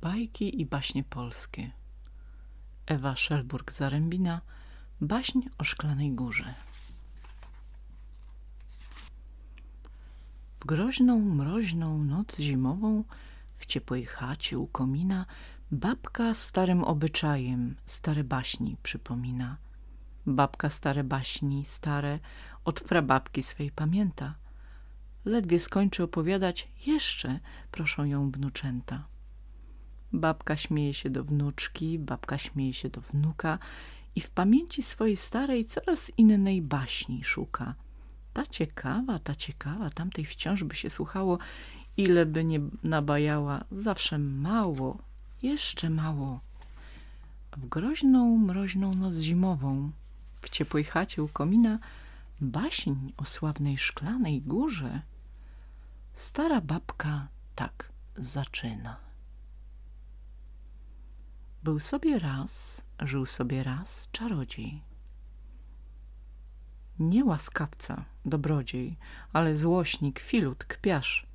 Bajki i baśnie polskie Ewa Szelburg-Zarębina Baśń o szklanej górze W groźną, mroźną noc zimową w ciepłej chacie u komina babka starym obyczajem stare baśni przypomina. Babka stare baśni, stare, od prababki swej pamięta. Ledwie skończy opowiadać, jeszcze proszą ją wnuczęta. Babka śmieje się do wnuczki, babka śmieje się do wnuka i w pamięci swojej starej coraz innej baśni szuka. Ta ciekawa, ta ciekawa, tamtej wciąż by się słuchało, ile by nie nabajała, zawsze mało, jeszcze mało. W groźną, mroźną noc zimową, w ciepłej chacie u komina, baśń o sławnej szklanej górze, stara babka tak zaczyna. Był sobie raz, żył sobie raz czarodziej. Nie łaskawca, dobrodziej, ale złośnik, filut, kpiarz.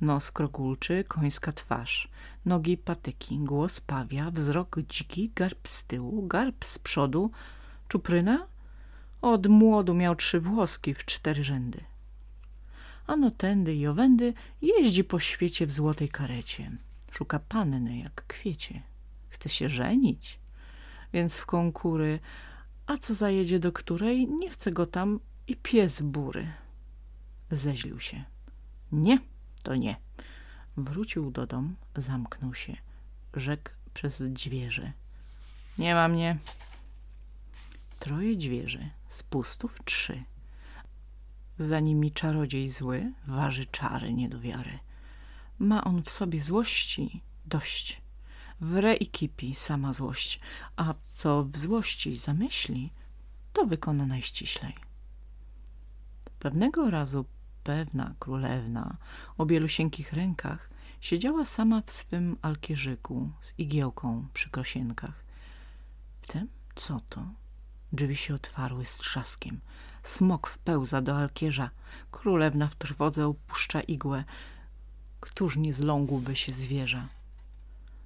Nos krogulczy, końska twarz, nogi patyki, głos pawia, wzrok dziki, garb z tyłu, garb z przodu, czupryna? Od młodu miał trzy włoski w cztery rzędy. Ano tędy i owędy jeździ po świecie w złotej karecie. Szuka panny jak kwiecie chce się żenić, więc w konkury, a co zajedzie do której, nie chce go tam i pies bury. Zeźlił się. Nie, to nie. Wrócił do dom, zamknął się. Rzekł przez dźwierze. Nie ma mnie. Troje dźwierzy, z pustów trzy. Za nimi czarodziej zły, waży czary nie do wiary. Ma on w sobie złości dość wre i kipi sama złość, a co w złości zamyśli, to wykona najściślej. Pewnego razu pewna królewna o bielusieńkich rękach siedziała sama w swym alkierzyku z igiełką przy krosienkach. Wtem co to? Drzwi się otwarły z trzaskiem. Smok wpełza do alkierza. Królewna w trwodze opuszcza igłę. Któż nie zlągłby się zwierza?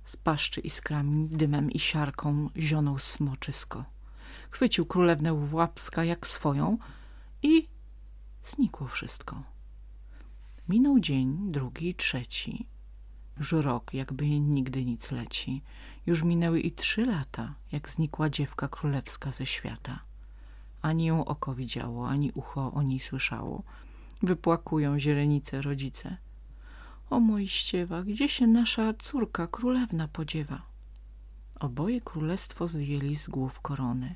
Z paszczy iskrami, dymem i siarką zionął smoczysko. Chwycił królewnę w łapska jak swoją i znikło wszystko. Minął dzień, drugi, trzeci. Już rok, jakby nigdy nic leci. Już minęły i trzy lata, jak znikła dziewka królewska ze świata. Ani ją oko widziało, ani ucho o niej słyszało. Wypłakują źrenice rodzice. O Mojściewa, gdzie się nasza córka królewna podziewa? Oboje królestwo zdjęli z głów korony.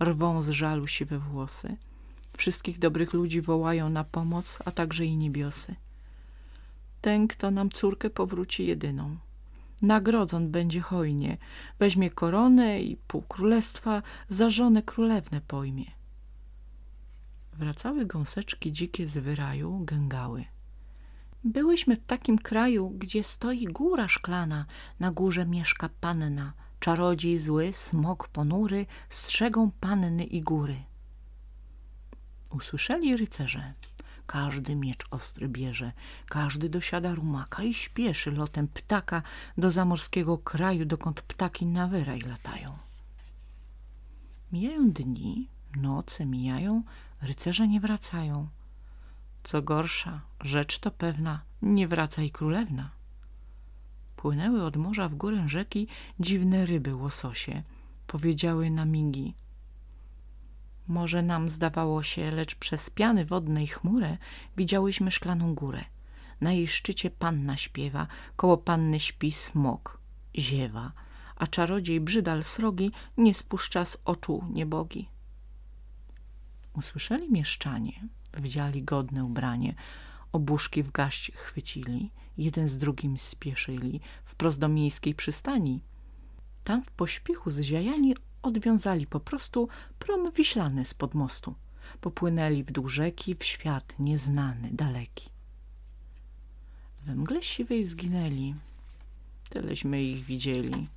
Rwą z żalu siwe włosy. Wszystkich dobrych ludzi wołają na pomoc, a także i niebiosy. Ten, kto nam córkę powróci jedyną. Nagrodzon będzie hojnie. Weźmie koronę i pół królestwa za żonę królewnę pojmie. Wracały gąseczki dzikie z wyraju, gęgały. Byłyśmy w takim kraju, gdzie stoi góra szklana, na górze mieszka panna, czarodziej zły, smok ponury, strzegą panny i góry. Usłyszeli rycerze. Każdy miecz ostry bierze, każdy dosiada rumaka i śpieszy lotem ptaka do zamorskiego kraju, dokąd ptaki na wyraj latają. Mijają dni, noce mijają, rycerze nie wracają. Co gorsza, rzecz to pewna, nie wraca i królewna. Płynęły od morza w górę rzeki dziwne ryby łososie. Powiedziały na migi. Może nam zdawało się, lecz przez piany wodnej chmurę widziałyśmy szklaną górę. Na jej szczycie panna śpiewa, koło panny śpi smok, ziewa, a czarodziej brzydal srogi nie spuszcza z oczu niebogi. Usłyszeli mieszczanie, wdziali godne ubranie, obuszki w gaść chwycili, jeden z drugim spieszyli, wprost do miejskiej przystani. Tam w pośpiechu zziajani odwiązali po prostu prom wiślany spod mostu. Popłynęli w dół rzeki w świat nieznany, daleki. We mgle siwej zginęli, tyleśmy ich widzieli.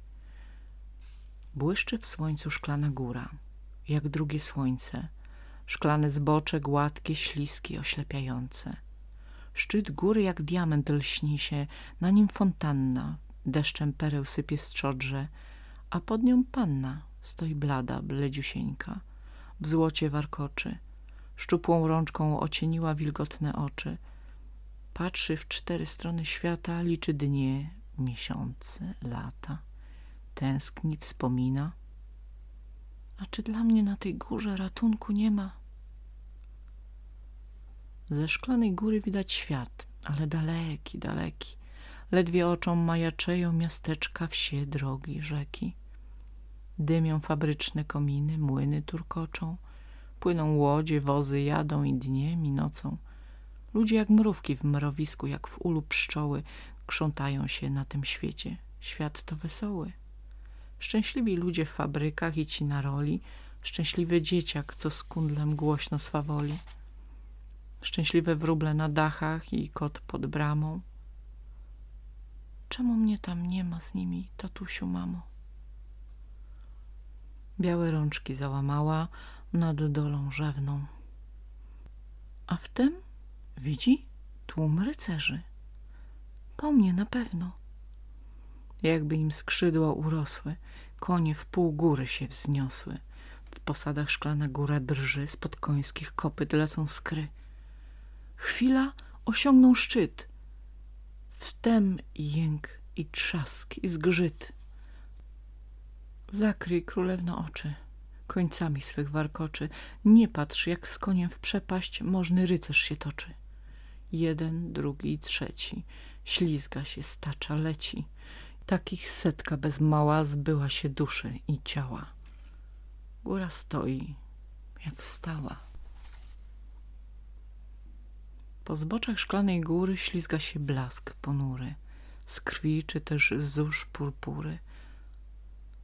Błyszczy w słońcu szklana góra, jak drugie słońce, szklane zbocze, gładkie, śliskie, oślepiające. Szczyt góry jak diament lśni się, na nim fontanna, deszczem pereł sypie strzodrze, a pod nią panna stoi blada, bledziusieńka, w złocie warkoczy, szczupłą rączką ocieniła wilgotne oczy, patrzy w cztery strony świata, liczy dnie, miesiące, lata, tęskni, wspomina. A czy dla mnie na tej górze ratunku nie ma? Ze szklanej góry widać świat, ale daleki, daleki. Ledwie oczom majaczeją miasteczka, wsie, drogi, rzeki. Dymią fabryczne kominy, młyny turkoczą. Płyną łodzie, wozy jadą i dniem i nocą. Ludzie jak mrówki w mrowisku, jak w ulu pszczoły, krzątają się na tym świecie. Świat to wesoły. Szczęśliwi ludzie w fabrykach i ci na roli, szczęśliwy dzieciak, co z kundlem głośno swawoli szczęśliwe wróble na dachach i kot pod bramą. Czemu mnie tam nie ma z nimi, tatusiu, mamo? Białe rączki załamała nad dolą rzewną. A wtem, widzi, tłum rycerzy. Po mnie na pewno. Jakby im skrzydła urosły, konie w pół góry się wzniosły. W posadach szklana góra drży, spod końskich kopyt lecą skry. Chwila osiągnął szczyt. Wtem jęk i trzask i zgrzyt. Zakryj królewno oczy końcami swych warkoczy. Nie patrz, jak z koniem w przepaść możny rycerz się toczy. Jeden, drugi i trzeci. Ślizga się, stacza, leci. Takich setka bez mała zbyła się duszy i ciała. Góra stoi, jak stała. Po zboczach szklanej góry ślizga się blask ponury, z krwi czy też z zórz purpury.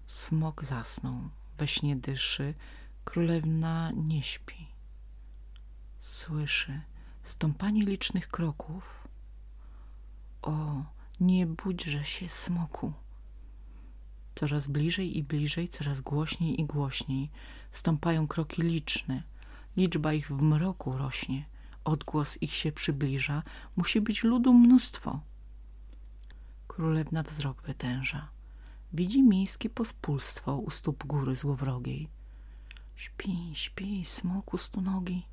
Smok zasnął, we śnie dyszy, królewna nie śpi. Słyszy stąpanie licznych kroków. O, nie budźże się, smoku! Coraz bliżej i bliżej, coraz głośniej i głośniej stąpają kroki liczne. Liczba ich w mroku rośnie odgłos ich się przybliża, musi być ludu mnóstwo. Królewna wzrok wytęża. Widzi miejskie pospólstwo u stóp góry złowrogiej. Śpi, śpi, smoku nogi.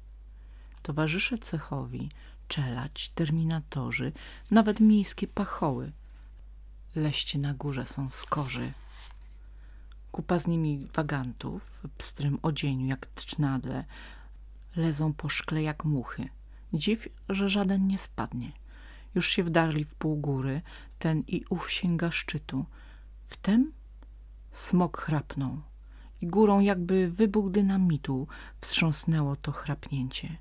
Towarzysze cechowi, czelać, terminatorzy, nawet miejskie pachoły. Leście na górze są skorzy. Kupa z nimi wagantów w pstrym odzieniu jak tcznadle lezą po szkle jak muchy. Dziw, że żaden nie spadnie. Już się wdarli w pół góry, ten i ów sięga szczytu. Wtem smok chrapnął i górą jakby wybuch dynamitu wstrząsnęło to chrapnięcie.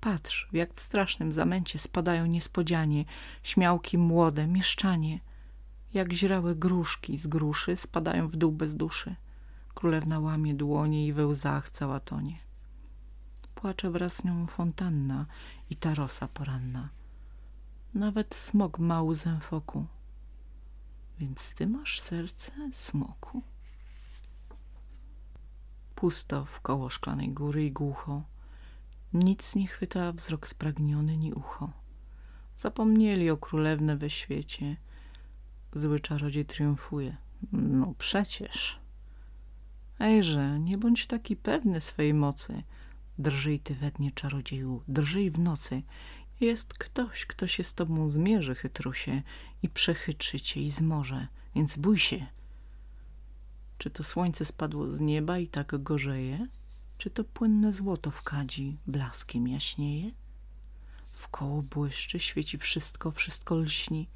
Patrz, jak w strasznym zamęcie spadają niespodzianie śmiałki młode, mieszczanie. Jak źrałe gruszki z gruszy spadają w dół bez duszy. Królewna łamie dłonie i we łzach cała tonie płacze wraz z nią fontanna i ta rosa poranna. Nawet smok ma łzę w oku. Więc ty masz serce, smoku? Pusto w koło szklanej góry i głucho. Nic nie chwyta wzrok spragniony ni ucho. Zapomnieli o królewne we świecie. Zły czarodziej triumfuje. No przecież. Ejże, nie bądź taki pewny swej mocy. Drżyj ty we dnie, czarodzieju, drżyj w nocy. Jest ktoś, kto się z tobą zmierzy, chytrusie, i przechytrzy cię i zmoże, więc bój się. Czy to słońce spadło z nieba i tak gorzeje? Czy to płynne złoto w kadzi blaskiem jaśnieje? Wkoło błyszczy, świeci wszystko, wszystko lśni.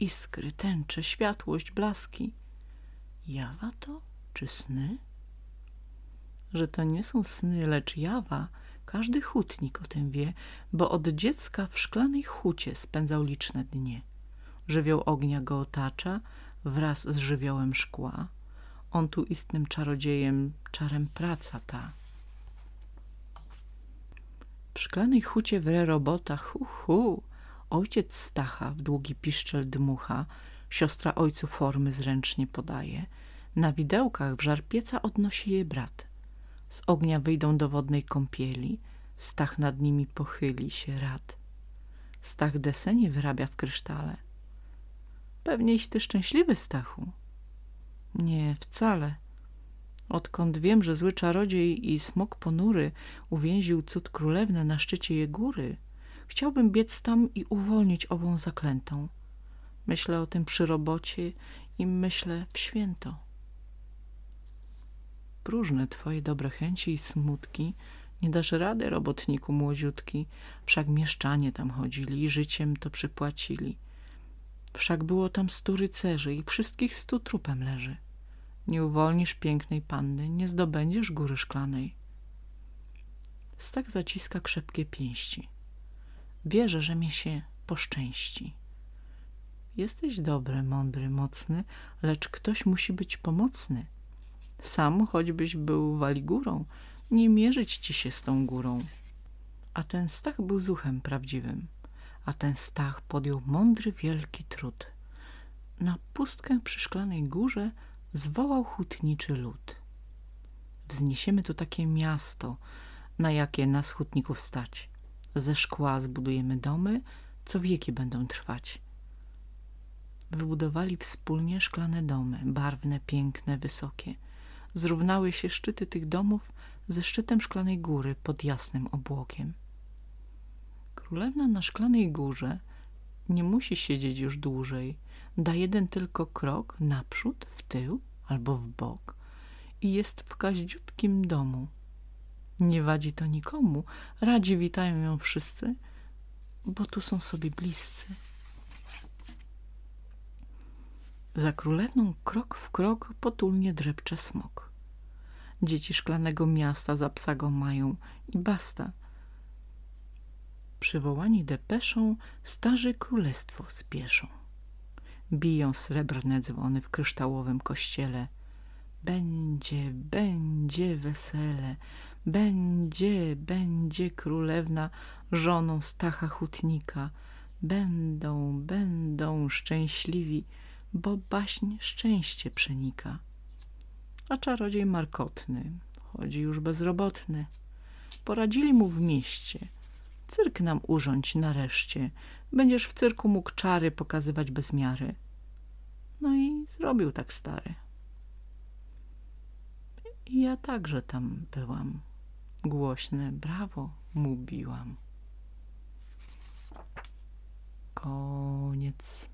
Iskry, tęcze, światłość, blaski. Jawa to czy sny? Że to nie są sny, lecz jawa, każdy hutnik o tym wie, bo od dziecka w szklanej hucie spędzał liczne dnie. Żywioł ognia go otacza wraz z żywiołem szkła. On tu istnym czarodziejem, czarem praca ta. W szklanej hucie wre robota, hu, hu. Ojciec Stacha w długi piszczel dmucha, siostra ojcu formy zręcznie podaje. Na widełkach w żar pieca odnosi jej brat z ognia wyjdą do wodnej kąpieli, Stach nad nimi pochyli się rad. Stach desenie wyrabia w krysztale. Pewnieś ty szczęśliwy, Stachu. Nie, wcale. Odkąd wiem, że zły czarodziej i smok ponury uwięził cud królewnę na szczycie jej góry, chciałbym biec tam i uwolnić ową zaklętą. Myślę o tym przy robocie i myślę w święto. Próżne twoje dobre chęci i smutki, nie dasz rady, robotniku młodziutki, wszak mieszczanie tam chodzili i życiem to przypłacili. Wszak było tam stu rycerzy i wszystkich stu trupem leży. Nie uwolnisz pięknej panny, nie zdobędziesz góry szklanej. Stak zaciska krzepkie pięści. Wierzę, że mi się poszczęści. Jesteś dobry, mądry, mocny, lecz ktoś musi być pomocny. Sam, choćbyś był waligurą, nie mierzyć ci się z tą górą. A ten Stach był zuchem prawdziwym, a ten Stach podjął mądry, wielki trud. Na pustkę przy szklanej górze zwołał hutniczy lud. Wzniesiemy tu takie miasto, na jakie nas hutników stać. Ze szkła zbudujemy domy, co wieki będą trwać. Wybudowali wspólnie szklane domy, barwne, piękne, wysokie. Zrównały się szczyty tych domów ze szczytem szklanej góry pod jasnym obłokiem. Królewna na szklanej górze nie musi siedzieć już dłużej. Da jeden tylko krok naprzód, w tył albo w bok i jest w kaździutkim domu. Nie wadzi to nikomu, radzi witają ją wszyscy, bo tu są sobie bliscy. Za królewną krok w krok potulnie drepcze smok. Dzieci szklanego miasta za psa go mają i basta. Przywołani depeszą starzy królestwo spieszą. Biją srebrne dzwony w kryształowym kościele. Będzie, będzie wesele, będzie, będzie królewna żoną Stacha Hutnika. Będą, będą szczęśliwi, bo baśń szczęście przenika. A czarodziej markotny, chodzi już bezrobotny. Poradzili mu w mieście. Cyrk nam urządź nareszcie. Będziesz w cyrku mógł czary pokazywać bez miary. No i zrobił tak stary. I ja także tam byłam. Głośne brawo mu biłam. Koniec.